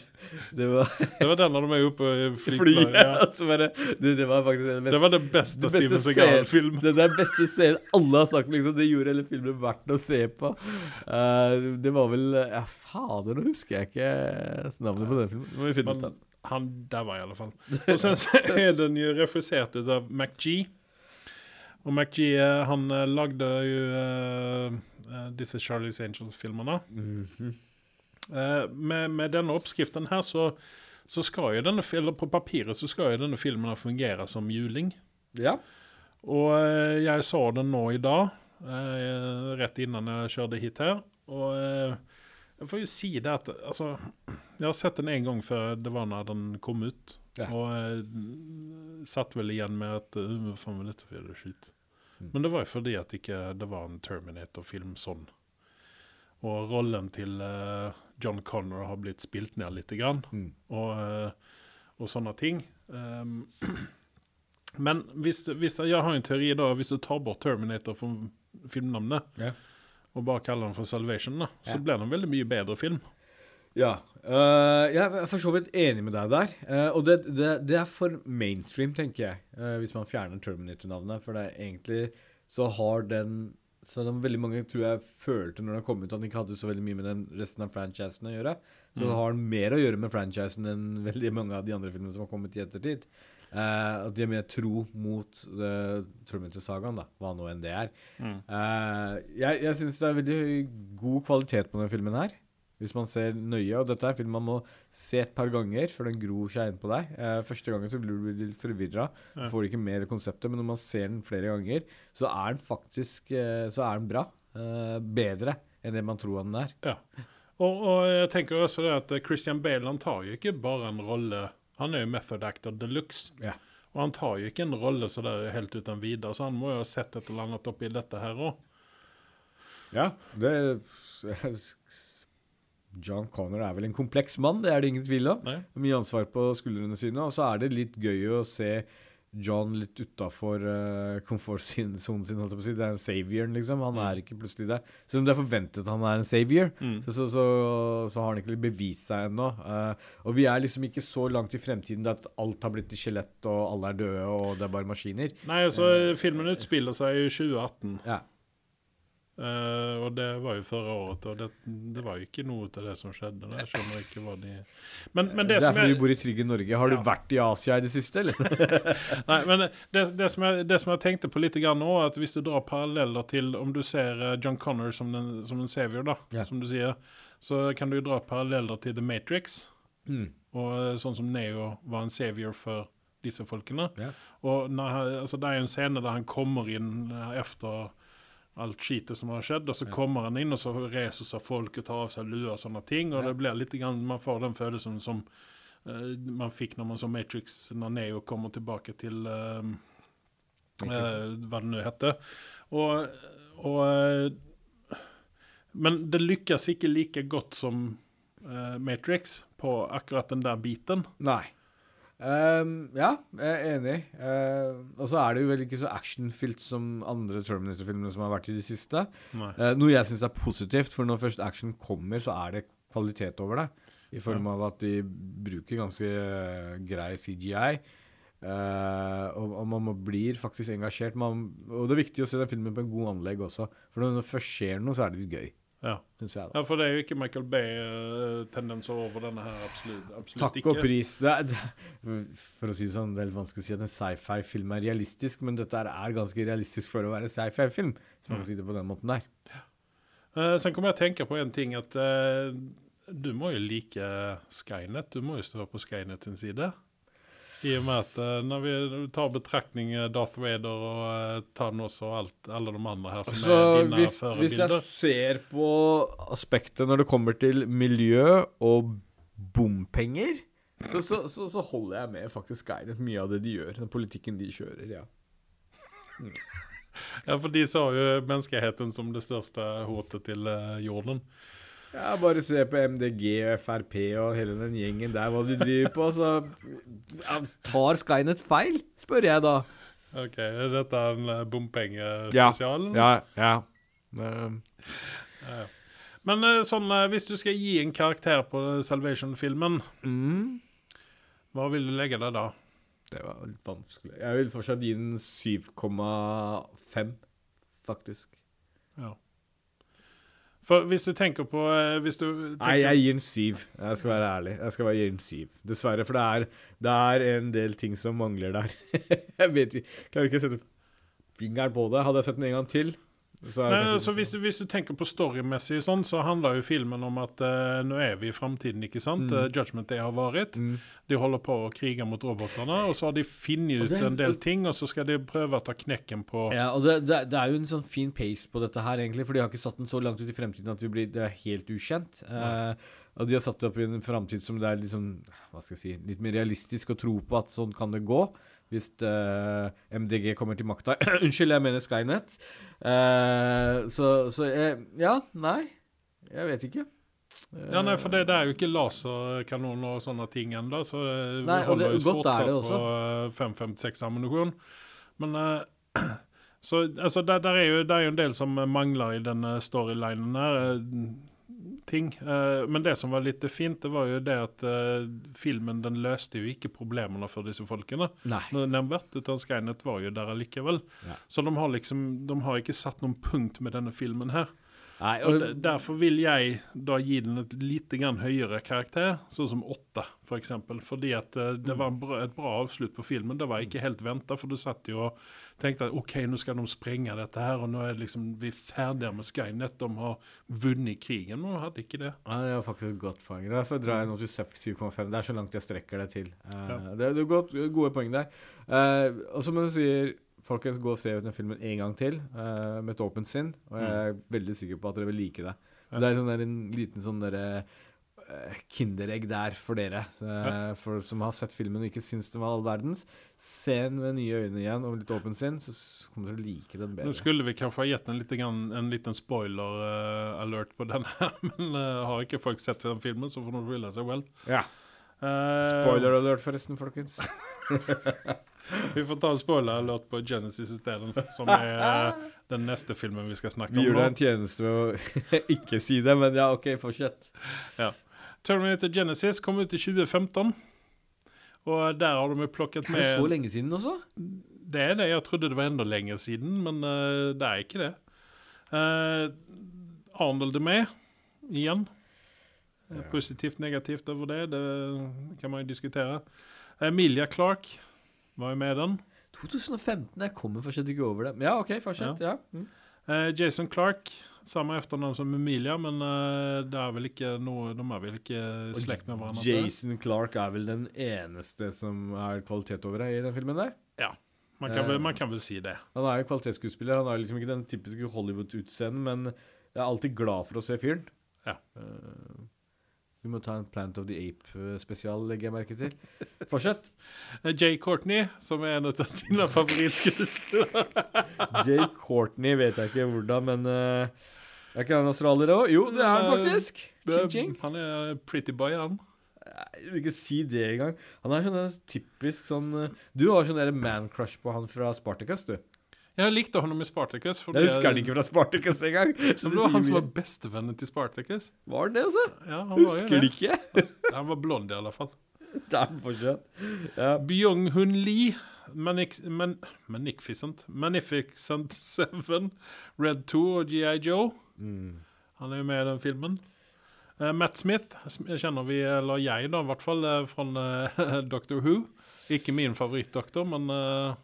Det var Det var den når de er oppe i flyet. Ja. bare, du, det var faktisk den Det var det beste, det beste Steven scenen- Segal-film. Det der beste scenen alle har sagt, liksom. Det gjorde hele filmen verdt å se på. Uh, det var vel Ja, fader, nå husker jeg ikke navnet på den filmen. Det må vi finne ut av. han daua i alle fall. Og sen så er den jo refusert ut av MacG. Og McG eh, han eh, lagde jo eh, disse Charlies Angels-filmene. Mm -hmm. uh, med, med denne oppskriften her så, så skal jo denne eller på papiret så skal jo denne filmen fungere som juling. Ja. Og uh, jeg så den nå i dag, rett innan jeg kjørte hit her. Og jeg får jo si det at altså, Jeg har sett den en gang før det var når den kom ut. Ja. Og jeg satt vel igjen med at uh, faen var dette for jævla skit? Mm. Men det var jo fordi at ikke det var en Terminator-film sånn. Og rollen til uh, John Connor har blitt spilt ned litt. Grann, Mm. og, uh, og sånne ting. Um, men hvis, hvis jeg har en teori da, hvis du tar bort Terminator fra filmnavnet, Ja. Og bare kaller den for Salvation, da, så Ja. blir det en veldig mye bedre film. Ja. Uh, jeg er for så vidt enig med deg der. Uh, og det, det, det er for mainstream, tenker jeg, uh, hvis man fjerner Terminator-navnet. For det er egentlig så har den Så er veldig mange tror jeg følte når den kom ut at den ikke hadde så veldig mye med den resten av franchisen å gjøre. Så det har mer å gjøre med franchisen enn veldig mange av de andre filmene som har kommet i ettertid. Eh, at de er mer tro mot uh, Terminator-sagaen, da, hva nå enn det er. Eh, jeg jeg syns det er veldig god kvalitet på denne filmen her. Hvis man ser nøye, og dette er en film man må se et par ganger før den gror seg inn på deg. Eh, første gangen så blir du litt forvirra, Ja. får ikke mer konseptet, men når man ser den flere ganger, så er den faktisk eh, så er den bra. Eh, bedre enn det man tror den er. Ja. Og, og jeg tenker også det at Christian Bale han tar jo ikke bare en rolle Han er jo method actor de luxe. Ja. Og han tar jo ikke en rolle så der helt uten videre, så han må jo ha sett et eller annet oppi dette her òg. Ja, det John Connor er vel en kompleks mann, det er det ingen tvil om. Nei? Mye ansvar på skuldrene sine. Og så er det litt gøy å se John litt utafor uh, komfortsonen sin. holdt jeg på å si. Det er en savior, liksom. Han er ikke plutselig der. Selv om det er forventet at han er en savior, Mm. så, så, så, så har han ikke bevist seg ennå. Uh, og vi er liksom ikke så langt i fremtiden at alt har blitt til skjelett, og alle er døde, og det er bare maskiner. Nei, altså, filmen utspiller seg i 2018. Ja. Eh, og det var jo forrige året, og det, det var jo ikke noe av det som skjedde. Jeg skjønner ikke hva de Men, men det, det er som fordi du bor i trygge Norge. Har Ja. du vært i Asia i det siste, eller? Nei, men det, det, som jeg, det som jeg tenkte på litt grann nå, at hvis du drar paralleller til Om du ser eh, John Connor som, den, som en savior, da, Ja. som du sier, så kan du jo dra paralleller til The Matrix. Mm. Og eh, sånn som Neo var en savior for disse folkene. Ja. Og når, altså, det er jo en scene der han kommer inn etter efter alt skitet som har skjedd, og så kommer han inn, og så reiser seg folk og tar av seg lua og sånne ting, og det blir litt grann, man får den følelsen som uh, man fikk når man så Matrix, når Neo kommer tilbake til uh, uh, hva det nå heter. Og, og Men det lykkes ikke like godt som Matrix på akkurat den der biten. Nei. Ehm, ja, jeg er enig. Uh, og så er det jo vel ikke så actionfylt som andre Terminator-filmer som har vært i det siste. Eh, noe jeg syns er positivt, for når først action kommer, så er det kvalitet over det. I form av at de bruker ganske uh, grei CGI. Eh, og, og man blir faktisk engasjert. Man, og det er viktig å se den filmen på en god anlegg også. For når det først skjer noe, så er det litt gøy. Ja. Ja, for det er jo ikke Michael Bay-tendenser over denne her. Absolutt, absolutt Takk ikke. og pris. Er, for å si det sånn, det er litt vanskelig å si at en sci-fi-film er realistisk, men dette er- ganske realistisk for å være sci-fi-film. Så man kan si det på den måten der. Eh, sen kommer jeg å tenke på en ting at uh, du må jo like Skynet. Du må jo stå på Skynet sin side. I og med at eh, når vi tar betraktning eh, Darth Vader og uh, Thanos og alt, alle de andre her som altså, er dine hvis, hvis jeg ser på aspektet når det kommer til miljø og bompenger, så, så, så, så holder jeg med faktisk Skynet mye av det de gjør. Den politikken de kjører, ja. Ja, for de sa jo menneskeheten som det største hotet til eh, jorden. Ja, bare se på MDG og Frp og hele den gjengen der, hva de driver på. Så tar Skynet feil, spør jeg da. OK, dette er en uh, bompengespesial? Ja, ja. Ja, ja. Men eh, sånn, eh, hvis du skal gi en karakter på Salvation-filmen, mm, hva vil du legge deg da? det var litt vanskelig. Jeg vil fortsatt gi den 7,5, faktisk. Ja. For hvis du tenker på eh, Hvis du tenker, Nei, jeg gir den syv. Jeg skal være ærlig. Jeg skal bare gi den syv. Dessverre, for det er, det er en del ting som mangler der. jeg vet ikke Klarer ikke å sette fingeren på det. Hadde jeg sett den en gang til, så det Nei, kanskje altså, hvis, du, hvis du tenker på storymessig sånn, så handler jo filmen om at uh, nå er vi i framtiden, ikke sant? Mm. Uh, Judgment Day har vært. Mm. De holder på å krige mot robotene, og så har de funnet ut det en del ting, og så skal de prøve å ta knekken på Ja, og det, det, det er jo en sånn fin pace på dette her, egentlig, for de har ikke satt den så langt ut i fremtiden at vi blir, det er helt ukjent. Eh, og de har satt det opp i en framtid som det er liksom, hva skal jeg si, litt mer realistisk å tro på at sånn kan det gå. Hvis uh, MDG kommer til makta. Unnskyld, jeg mener Skynet. Uh, så så jeg, Ja, nei. Jeg vet ikke. Ja, nei, for det, det er jo ikke laserkanoner og sånne ting ennå, så eh, vi Nei, holder er det fortsatt på eh, 556-ammunisjon. Men uh, Så altså, der, der, er jo, der, er jo en del som mangler i denne storylinen her. Ting. Eh, men det som var litt fint, det var jo det at eh, filmen den løste jo ikke problemene for disse folkene. Nei. Nevnvært, utan Skynet var jo der allikevel. Ja. Så de har liksom De har ikke satt noen punkt med denne filmen her. Nei Og Derfor vil jeg da gi den et lite grann høyere karakter, sånn som åtte, f.eks. For eksempel. Fordi at eh, det var en bra, et bra avslutt på filmen. Det var ikke helt venta, for du satt jo og tenkte at OK, nå skal de sprenge dette her, og nå er liksom, vi er ferdige med Skynet. De har vunnet krigen, men de hadde ikke det. Ja, det var faktisk et godt poeng. Derfor drar jeg nå til 7,5. Det er så langt jeg strekker det til. Uh, Ja. det, det er gode poeng der. Uh, og som du sier, folkens, gå og se ut den filmen en gang til uh, med et åpent sinn. Og jeg er veldig sikker på at dere vil like det. Så Ja. det er sånn der, en liten sånn derre uh, Kinderegg der for dere så, Ja. for, som har sett filmen og ikke syns den var all verdens. Se den med nye øyne igjen og litt åpent sinn, så kommer dere til å like den bedre. Nå skulle vi kanskje ha gitt en, grann, en liten spoiler-alert på denne, her, men eh, har ikke folk sett den filmen, så får de skylde seg vel. Ja. Eh, Spoiler alert, forresten, folkens. Vi får ta en spoiler-låt på Genesis i stedet, som er eh, den neste filmen vi skal snakke Vi om. gjør nå. deg en tjeneste ved å ikke si det, men ja, OK, fortsett. Ja. Terminator Genesis kom ut i 2015. Og der har de jo med Er det så lenge siden også? Det er det. Jeg trodde det var enda lenger siden, men uh, det er ikke det. Uh, Arnold er med igjen. Ja. Positivt, negativt over det, det kan man jo diskutere. Emilia Clark var jo med i den. 2015, jeg kommer fortsatt ikke over det. Men ja, OK, fortsett. Ja. Mm. Eh, Jason Clark, samme etternavn som Emilia, men uh, det er vel ikke noe De er vel ikke i slekt med hverandre? Jason Clark er vel den eneste som er kvalitet over deg i den filmen der? Man kan, Eh. väl, man kan vel, si det. Han er jo kvalitetsskuespiller. Han har liksom ikke den typiske Hollywood-utseendet, men jeg er alltid glad for å se fyren. Ja. Eh, vi må ta en Plant of the Ape-spesial, legger jeg merke til. Fortsett. Eh, Jay Courtney, som er en av dine favorittskuespillere. Jay Courtney vet jeg ikke hvordan, men uh, Er ikke han australier òg? Jo, det er han faktisk. Ching-ching. Han er pretty boy, han. Jeg vil ikke si det engang. Han er sånn typisk sånn eh, Du har sånn man-crush på han fra Spartacus, du. Jeg likte honom i Spartacus. Jeg husker han ikke fra Spartacus engang. Så det var han som var bestevennen til Spartacus. Var han det, altså? Ja, han Husker det ikke. Han var blond i alle fall. Det er fortsatt. Ja. Byung-Hun Lee, Manix, Man, Magnificent, Magnificent Seven, Red 2 og G.I. Joe. Mm. Han er jo med i den filmen. Uh, Matt Smith kjenner vi, eller jeg da, i hvert fall, uh, fra uh, Doctor Who. Ikke min favorittdoktor, men eh,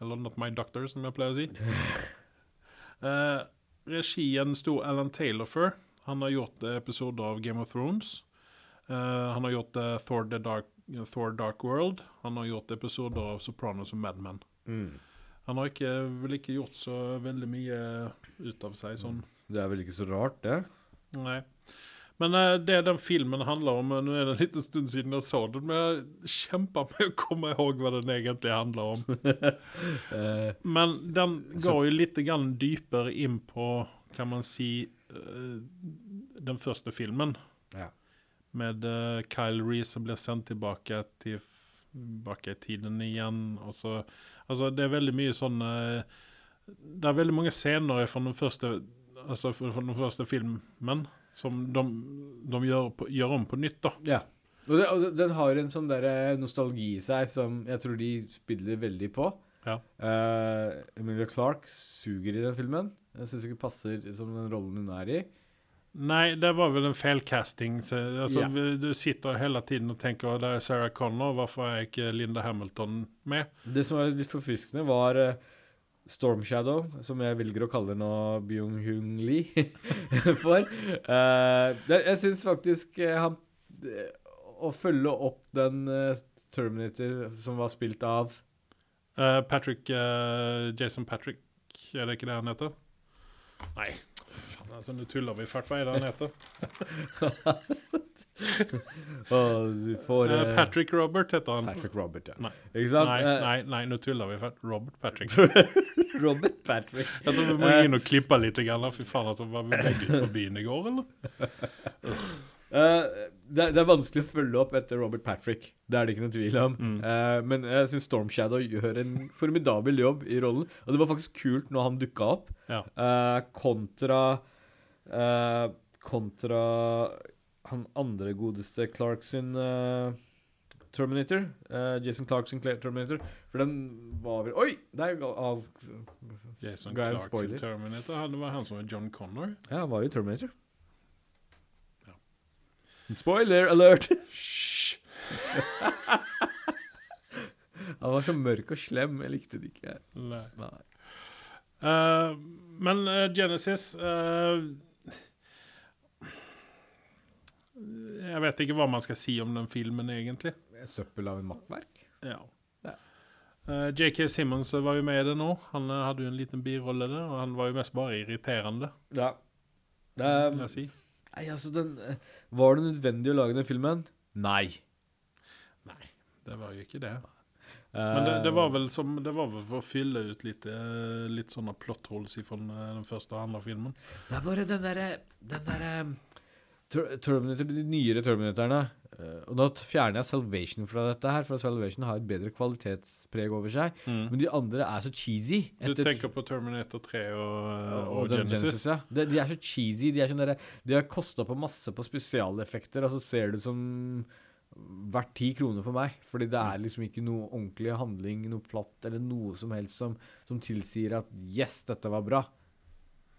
Eller Not My Doctor, som jeg pleier å si. Eh, regien sto Alan Taylor for. Han har gjort episoder av Game of Thrones. Eh, han har gjort eh, Thor, The Dark, Thor Dark World. Han har gjort episoder av Sopranos og Mad Men. Mm. Han har ikke, vel ikke gjort så veldig mye ut av seg sånn. Det er vel ikke så rart, det. Nej. Men eh, det den filmen handler om, nu är det en liten stund siden jeg så den, men jeg kjemper med å komme ihåg hva den egentlig handler om. Eh, Men den går jo litt grann dypere inn på, kan man si, eh, den første filmen. Ja. Med Kyle Reese som blir sendt tilbake, til, tilbake i tiden igjen. Og så, altså det er veldig mye sånn Det er veldig mange scener fra den første Altså fra den første filmen som de, de gjør, på, gjør om på nytt, da. ja. Og, det, og den har en sånn der nostalgi i seg som jeg tror de spiller veldig på. Ja. Uh, Emilia Clarke suger i den filmen. Jeg syns ikke passer som den rollen hun er i. Nei, det var vel en feilcasting. Så, altså, Ja. Du sitter hele tiden og tenker at det er Sarah Connor, hvorfor er ikke Linda Hamilton med? Det som var litt forfriskende, var eh, Storm Shadow, som jeg velger å kalle nå Byung-Hun Lee for. Uh, jeg syns faktisk eh, han eh, Å følge opp den Terminator som var spilt av uh, Patrick uh, Jason Patrick, er det ikke det han heter? Nei, faen, altså, nå tuller vi fælt. Er det han heter? Og du får eh, Patrick Robert heter han. Patrick Robert, ja. Nei. Nei, Eh, nei, nei, nå tuller vi. Robert Patrick. Robert Patrick. Jeg tror vi må inn og klippe litt. Grann. Fy faen, altså, var vi begge ute på byen i går, eller? Uh, det, det er vanskelig å følge opp etter Robert Patrick. Det er det ikke noen tvil om. Mm. Uh, men jeg syns Storm Shadow gjør en formidabel jobb i rollen. Og det var faktisk kult når han dukka opp, Ja. kontra Kontra han andre godeste Clark sin uh, Terminator. Uh, Jason Clark sin Terminator. For den var vel Oi! Det er jo av Jason Clark sin Terminator. Han- Det var han som var John Connor. Ja, han var jo Terminator. Ja. Spoiler alert! Hysj! Han var så mørk og slem. Jeg likte det ikke. Nei. Nei. Uh, men Genesis eh, Jeg vet ikke hva man skal si om den filmen, egentlig. Søppel av en mattverk? Ja. Ja. Eh, J.K. Simmons var jo med i det nå. Han uh, hadde jo en liten birolle der, og han var jo mest bare irriterende. Ja. Det, Um, jeg si. nei, altså, den eh, Var det nødvendig å lage den filmen? Nei. Nei, det var jo ikke det. Men det, det var vel som Det var vel for å fylle ut litt, litt sånne plot holes fra den første og andre filmen. Det er bare den derre Den der, Ter- Terminator, De nyere Terminatorene. eh, og da fjerner jeg Salvation fra dette her, for Salvation har et bedre kvalitetspreg over seg. Men de andre er så cheesy. Du tenker på Terminator 3 og, eh, og, og, Genesis? Genesis? ja. de, de er så cheesy. De er sånn der, De har kosta på masse på spesialeffekter, og så ser det ut som verdt ti kroner for meg. Fordi det er liksom ikke noe ordentlig handling, noe platt eller noe som helst som, som tilsier at yes, dette var bra.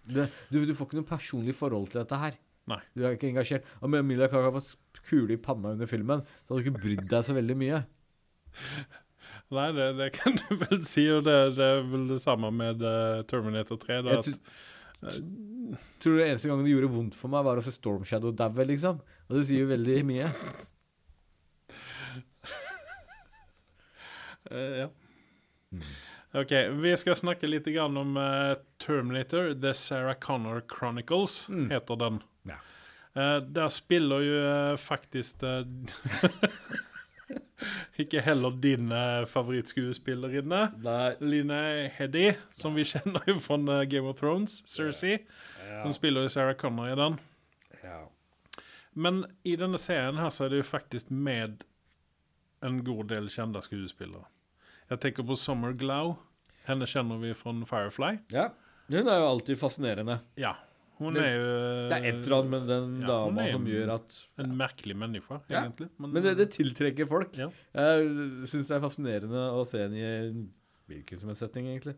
Det, du, du får ikke noe personlig forhold til dette her. Nei. Du er ikke engasjert. Om Emilia Clarke har fått kule i panna under filmen, så hadde du ikke brydd deg så veldig mye. Nei, det, det kan du vel si, og det, det er vel det samme med uh, Terminator 3. Da, Jeg at, tror- du det eneste gangen det gjorde vondt for meg, var å se Storm Shadow daue, liksom. Og det sier jo veldig mye. uh, ja. Mm. Ok, vi skal snakke litt grann om eh, Terminator, The Sarah Connor Chronicles, Mm. heter den. Ja. Eh, der spiller jo eh, faktisk eh, Ikke heller din favorittskuespillerinne. Nei. Lina Headey, som vi kjenner jo fra Game of Thrones, Cersei. Hun spiller jo Sarah Connor i den. Ja. Men i denne serien her så er det jo faktisk med en god del kjente skuespillere. Jeg tenker på Summer Glow. Henne kjenner vi fra Firefly. ja. Hun er jo alltid fascinerende. Ja. Hun Det- er jo Det er et eller annet med den Ja, dama som gjør at en merkelig menneske, Ja. egentlig. Men det, det tiltrekker folk. Ja. Jeg syns det er fascinerende å se henne i en hvilken som helst setting, egentlig.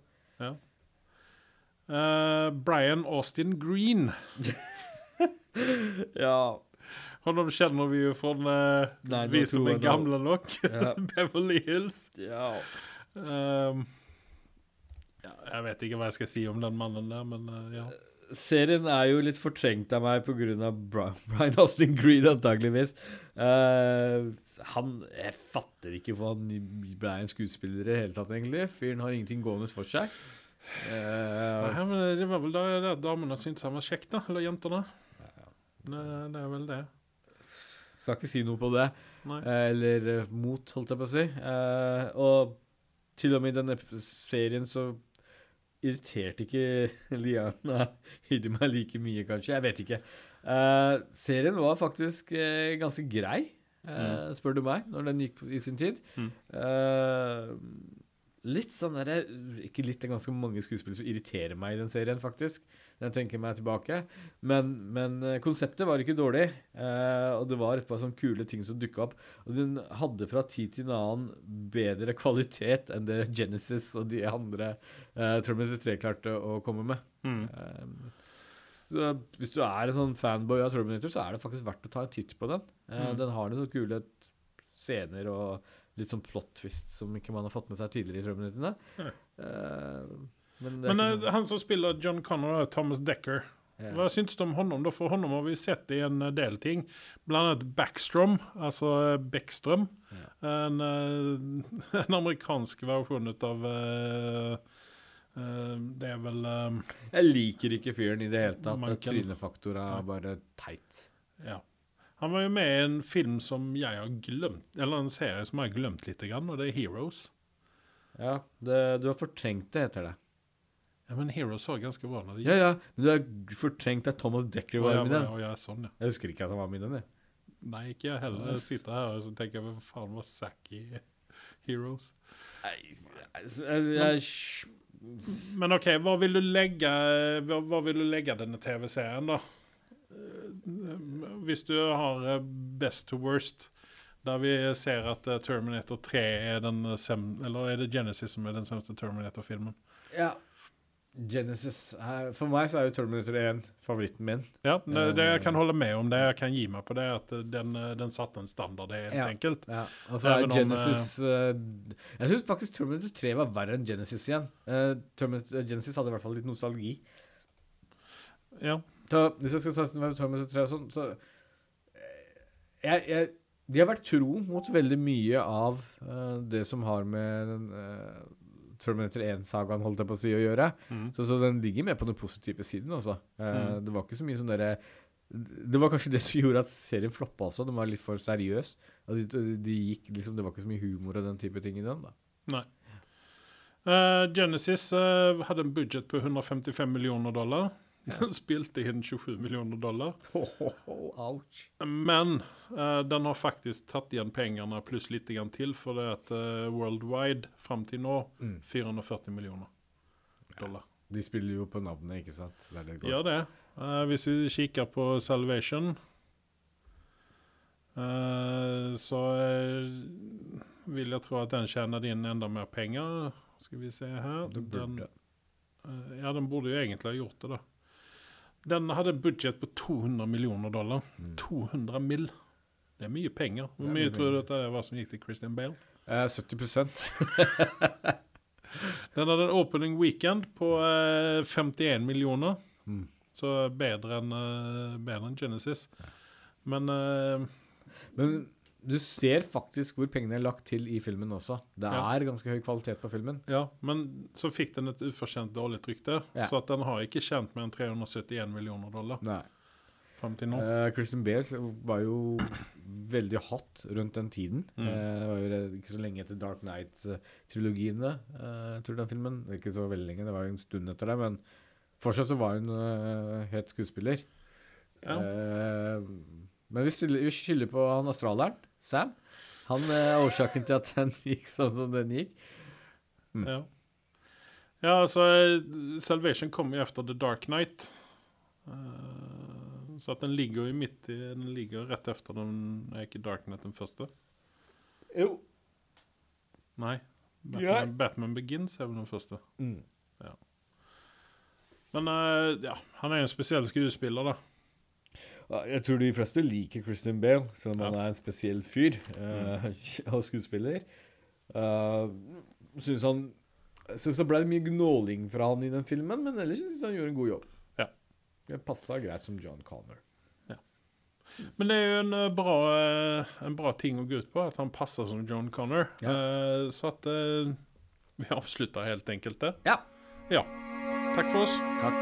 Eh, Brian Austin Green. Ja. Honom kjenner vi jo fra Nei, vi som er gamle nok. Ja. Beverly Hills. ja. Um, ja, jeg vet ikke hva jeg skal si om den mannen der, men uh, ja. Serien er jo litt fortrengt av meg pga. Brian Austin Green, antageligvis. Uh, han Jeg fatter ikke hvorfor han ble en skuespiller i det hele tatt, egentlig. Fyren har ingenting gående for seg. Uh, Nei, men det var vel da da damene syntes han var kjekk, da. Eller jentene. Det, det er vel det. skal ikke si noe på det. Nei. Eh, eller mot, holdt jeg på å si. Uh, og til og med i denne serien så irriterte ikke Liana Hidde meg like mye, kanskje. Jeg vet ikke. Uh, serien var faktisk uh, ganske grei, eh, spør du meg, når den gikk i sin tid. Mm. Litt sånn derre Ikke litt, det er ganske mange skuespillere som irriterer meg i den serien, faktisk. Når jeg tenker meg tilbake. Men, men eh, konseptet var ikke dårlig. eh, og det var et par sånne kule ting som dukka opp. Og den hadde fra tid til en annen bedre kvalitet enn det Genesis og de andre uh, Terminator 3 klarte å komme med. Mm. Eh, så hvis du er en sånn fanboy av Terminator, så er det faktisk verdt å ta en titt på den. Mm. Den har noen sånne kule scener og litt sånn plot twist som ikke man har fått med seg tidligere i Terminatorene. Ja. Eh, men Men eh, noe- han som spiller John Connor, Thomas Decker. ja. Hva syns du om honom? da? For honom har vi sett i en eh, del ting. Blant annet Backstrom, altså Beckstrøm. Yeah. En, eh, en amerikansk versjon av uh, uh, Det er vel eh, Jeg liker ikke fyren i det hele tatt. Kan- Trynefaktor er bare teit. Ja. Han var jo med i en film som jeg har glemt, eller en serie som jeg har glemt litt, og det er Heroes. Ja, det, du har fortrengt det, heter det. Ja, Men Heroes var ganske bra. når det Ja, ja, men du har fortrengt at Thomas Decker var ja, med i den. ja, ja, sånn, ja. Jeg husker ikke at han var med den. jeg. Nei, ikke jeg heller. Jeg sitter her og så tenker hva faen var Zack i Heroes? Nei, jeg, jeg, Men OK, hva vil du legge, hva, hva vil du legge denne TV-serien, da? Hvis du har eh, best to worst, der vi ser at eh, Terminator 3 er den sem... Eller er det Genesis som er den semste Terminator-filmen? ja. Genesis er, For meg så er jo Terminator 1 favoritten min. Ja, det, det jeg kan holde med om det, jeg kan gi meg på det, at eh, den, eh, den satte en standard, helt Ja. enkelt. Ja, og så er Even om, Genesis eh, Jeg syns faktisk Terminator 3 var verre enn Genesis igjen. Uh, Genesis hadde i hvert fall litt nostalgi. Ja. Så hvis jeg skal ta med Terminator 3 og sånn, så eh, jeg, jeg, De har vært tro mot veldig mye av uh, det som har med eh, Terminator 1-sagaen holdt jeg på å si å gjøre. Mm. Så, så den ligger med på den positive siden, altså. Uh, Mm. Det var ikke så mye sånn derre Det var kanskje det som gjorde at serien floppa også. Den var litt for seriøs. De, de, gikk liksom Det var ikke så mye humor og den type ting i den, da. Nei. Uh, Genesis uh, hadde en budget på 155 millioner dollar. Den spilte inn 27 millioner dollar. ouch. Men eh, den har faktisk tatt igjen pengene pluss litt grann til, for det at eh, worldwide fram til nå Mm. 440 millioner dollar. De spiller jo på navnet, ikke sant? Det det godt. Ja, det. Eh, hvis vi kikker på Salvation, eh, så eh, vil jeg tro at den tjener inn enda mer penger. Skal vi se her. Det burde. Den, eh, ja, den burde jo egentlig ha gjort det, da. Den hadde en budsjett på 200 millioner dollar. Mm. 200 mill. Det er mye penger. Hvor mye tror du dette var som gikk til Christian Bale? Eh, 70% Den hadde en opening weekend på eh, 51 millioner. Mm. Så bedre enn uh, bedre enn Genesis. Men uh, Men du ser faktisk hvor pengene er lagt til i filmen også. Det Ja. er ganske høy kvalitet på filmen. Ja, men så fikk den et ufortjent dårlig rykte. Ja. Så at den har ikke tjent mer enn 371 millioner dollar Nei. fram til nå. Uh, Christian Bale var jo veldig hot rundt den tiden. Mm. Uh, var jo ikke så lenge etter Dark Knight-trilogiene, uh, tror jeg, den filmen. Ikke så veldig lenge, det var jo en stund etter det, men fortsatt så var hun uh, het skuespiller. Ja. Eh, men vi, stiller, vi skylder på han australieren, Sam. Han eh, er årsaken til at den gikk sånn som den gikk. Mm. Ja. ja, altså eh, Salvation kom jo etter The Dark Knight. Uh, så at den ligger jo midt i Den ligger rett etter den Er ikke Dark Knight den første? Jo. Nei. Batman, Ja. Batman Begins er vel den første. Mm. Men uh, ja, han er jo en spesiell skuespiller, da. Ja, Jeg tror de fleste liker Christian Bale, selv om Ja. han er en spesiell fyr uh, og skuespiller. Uh, synes han syns det ble mye gnåling fra han i den filmen, men ellers syns han gjorde en god jobb. Ja. Det passa greit som John Connor. Men det er jo en eh, bra, en bra ting å gå ut på, at han passer som John Connor. Ja. Uh, så at uh, vi avslutter helt enkelt det. Ja. Ja. Takk for oss. Takk.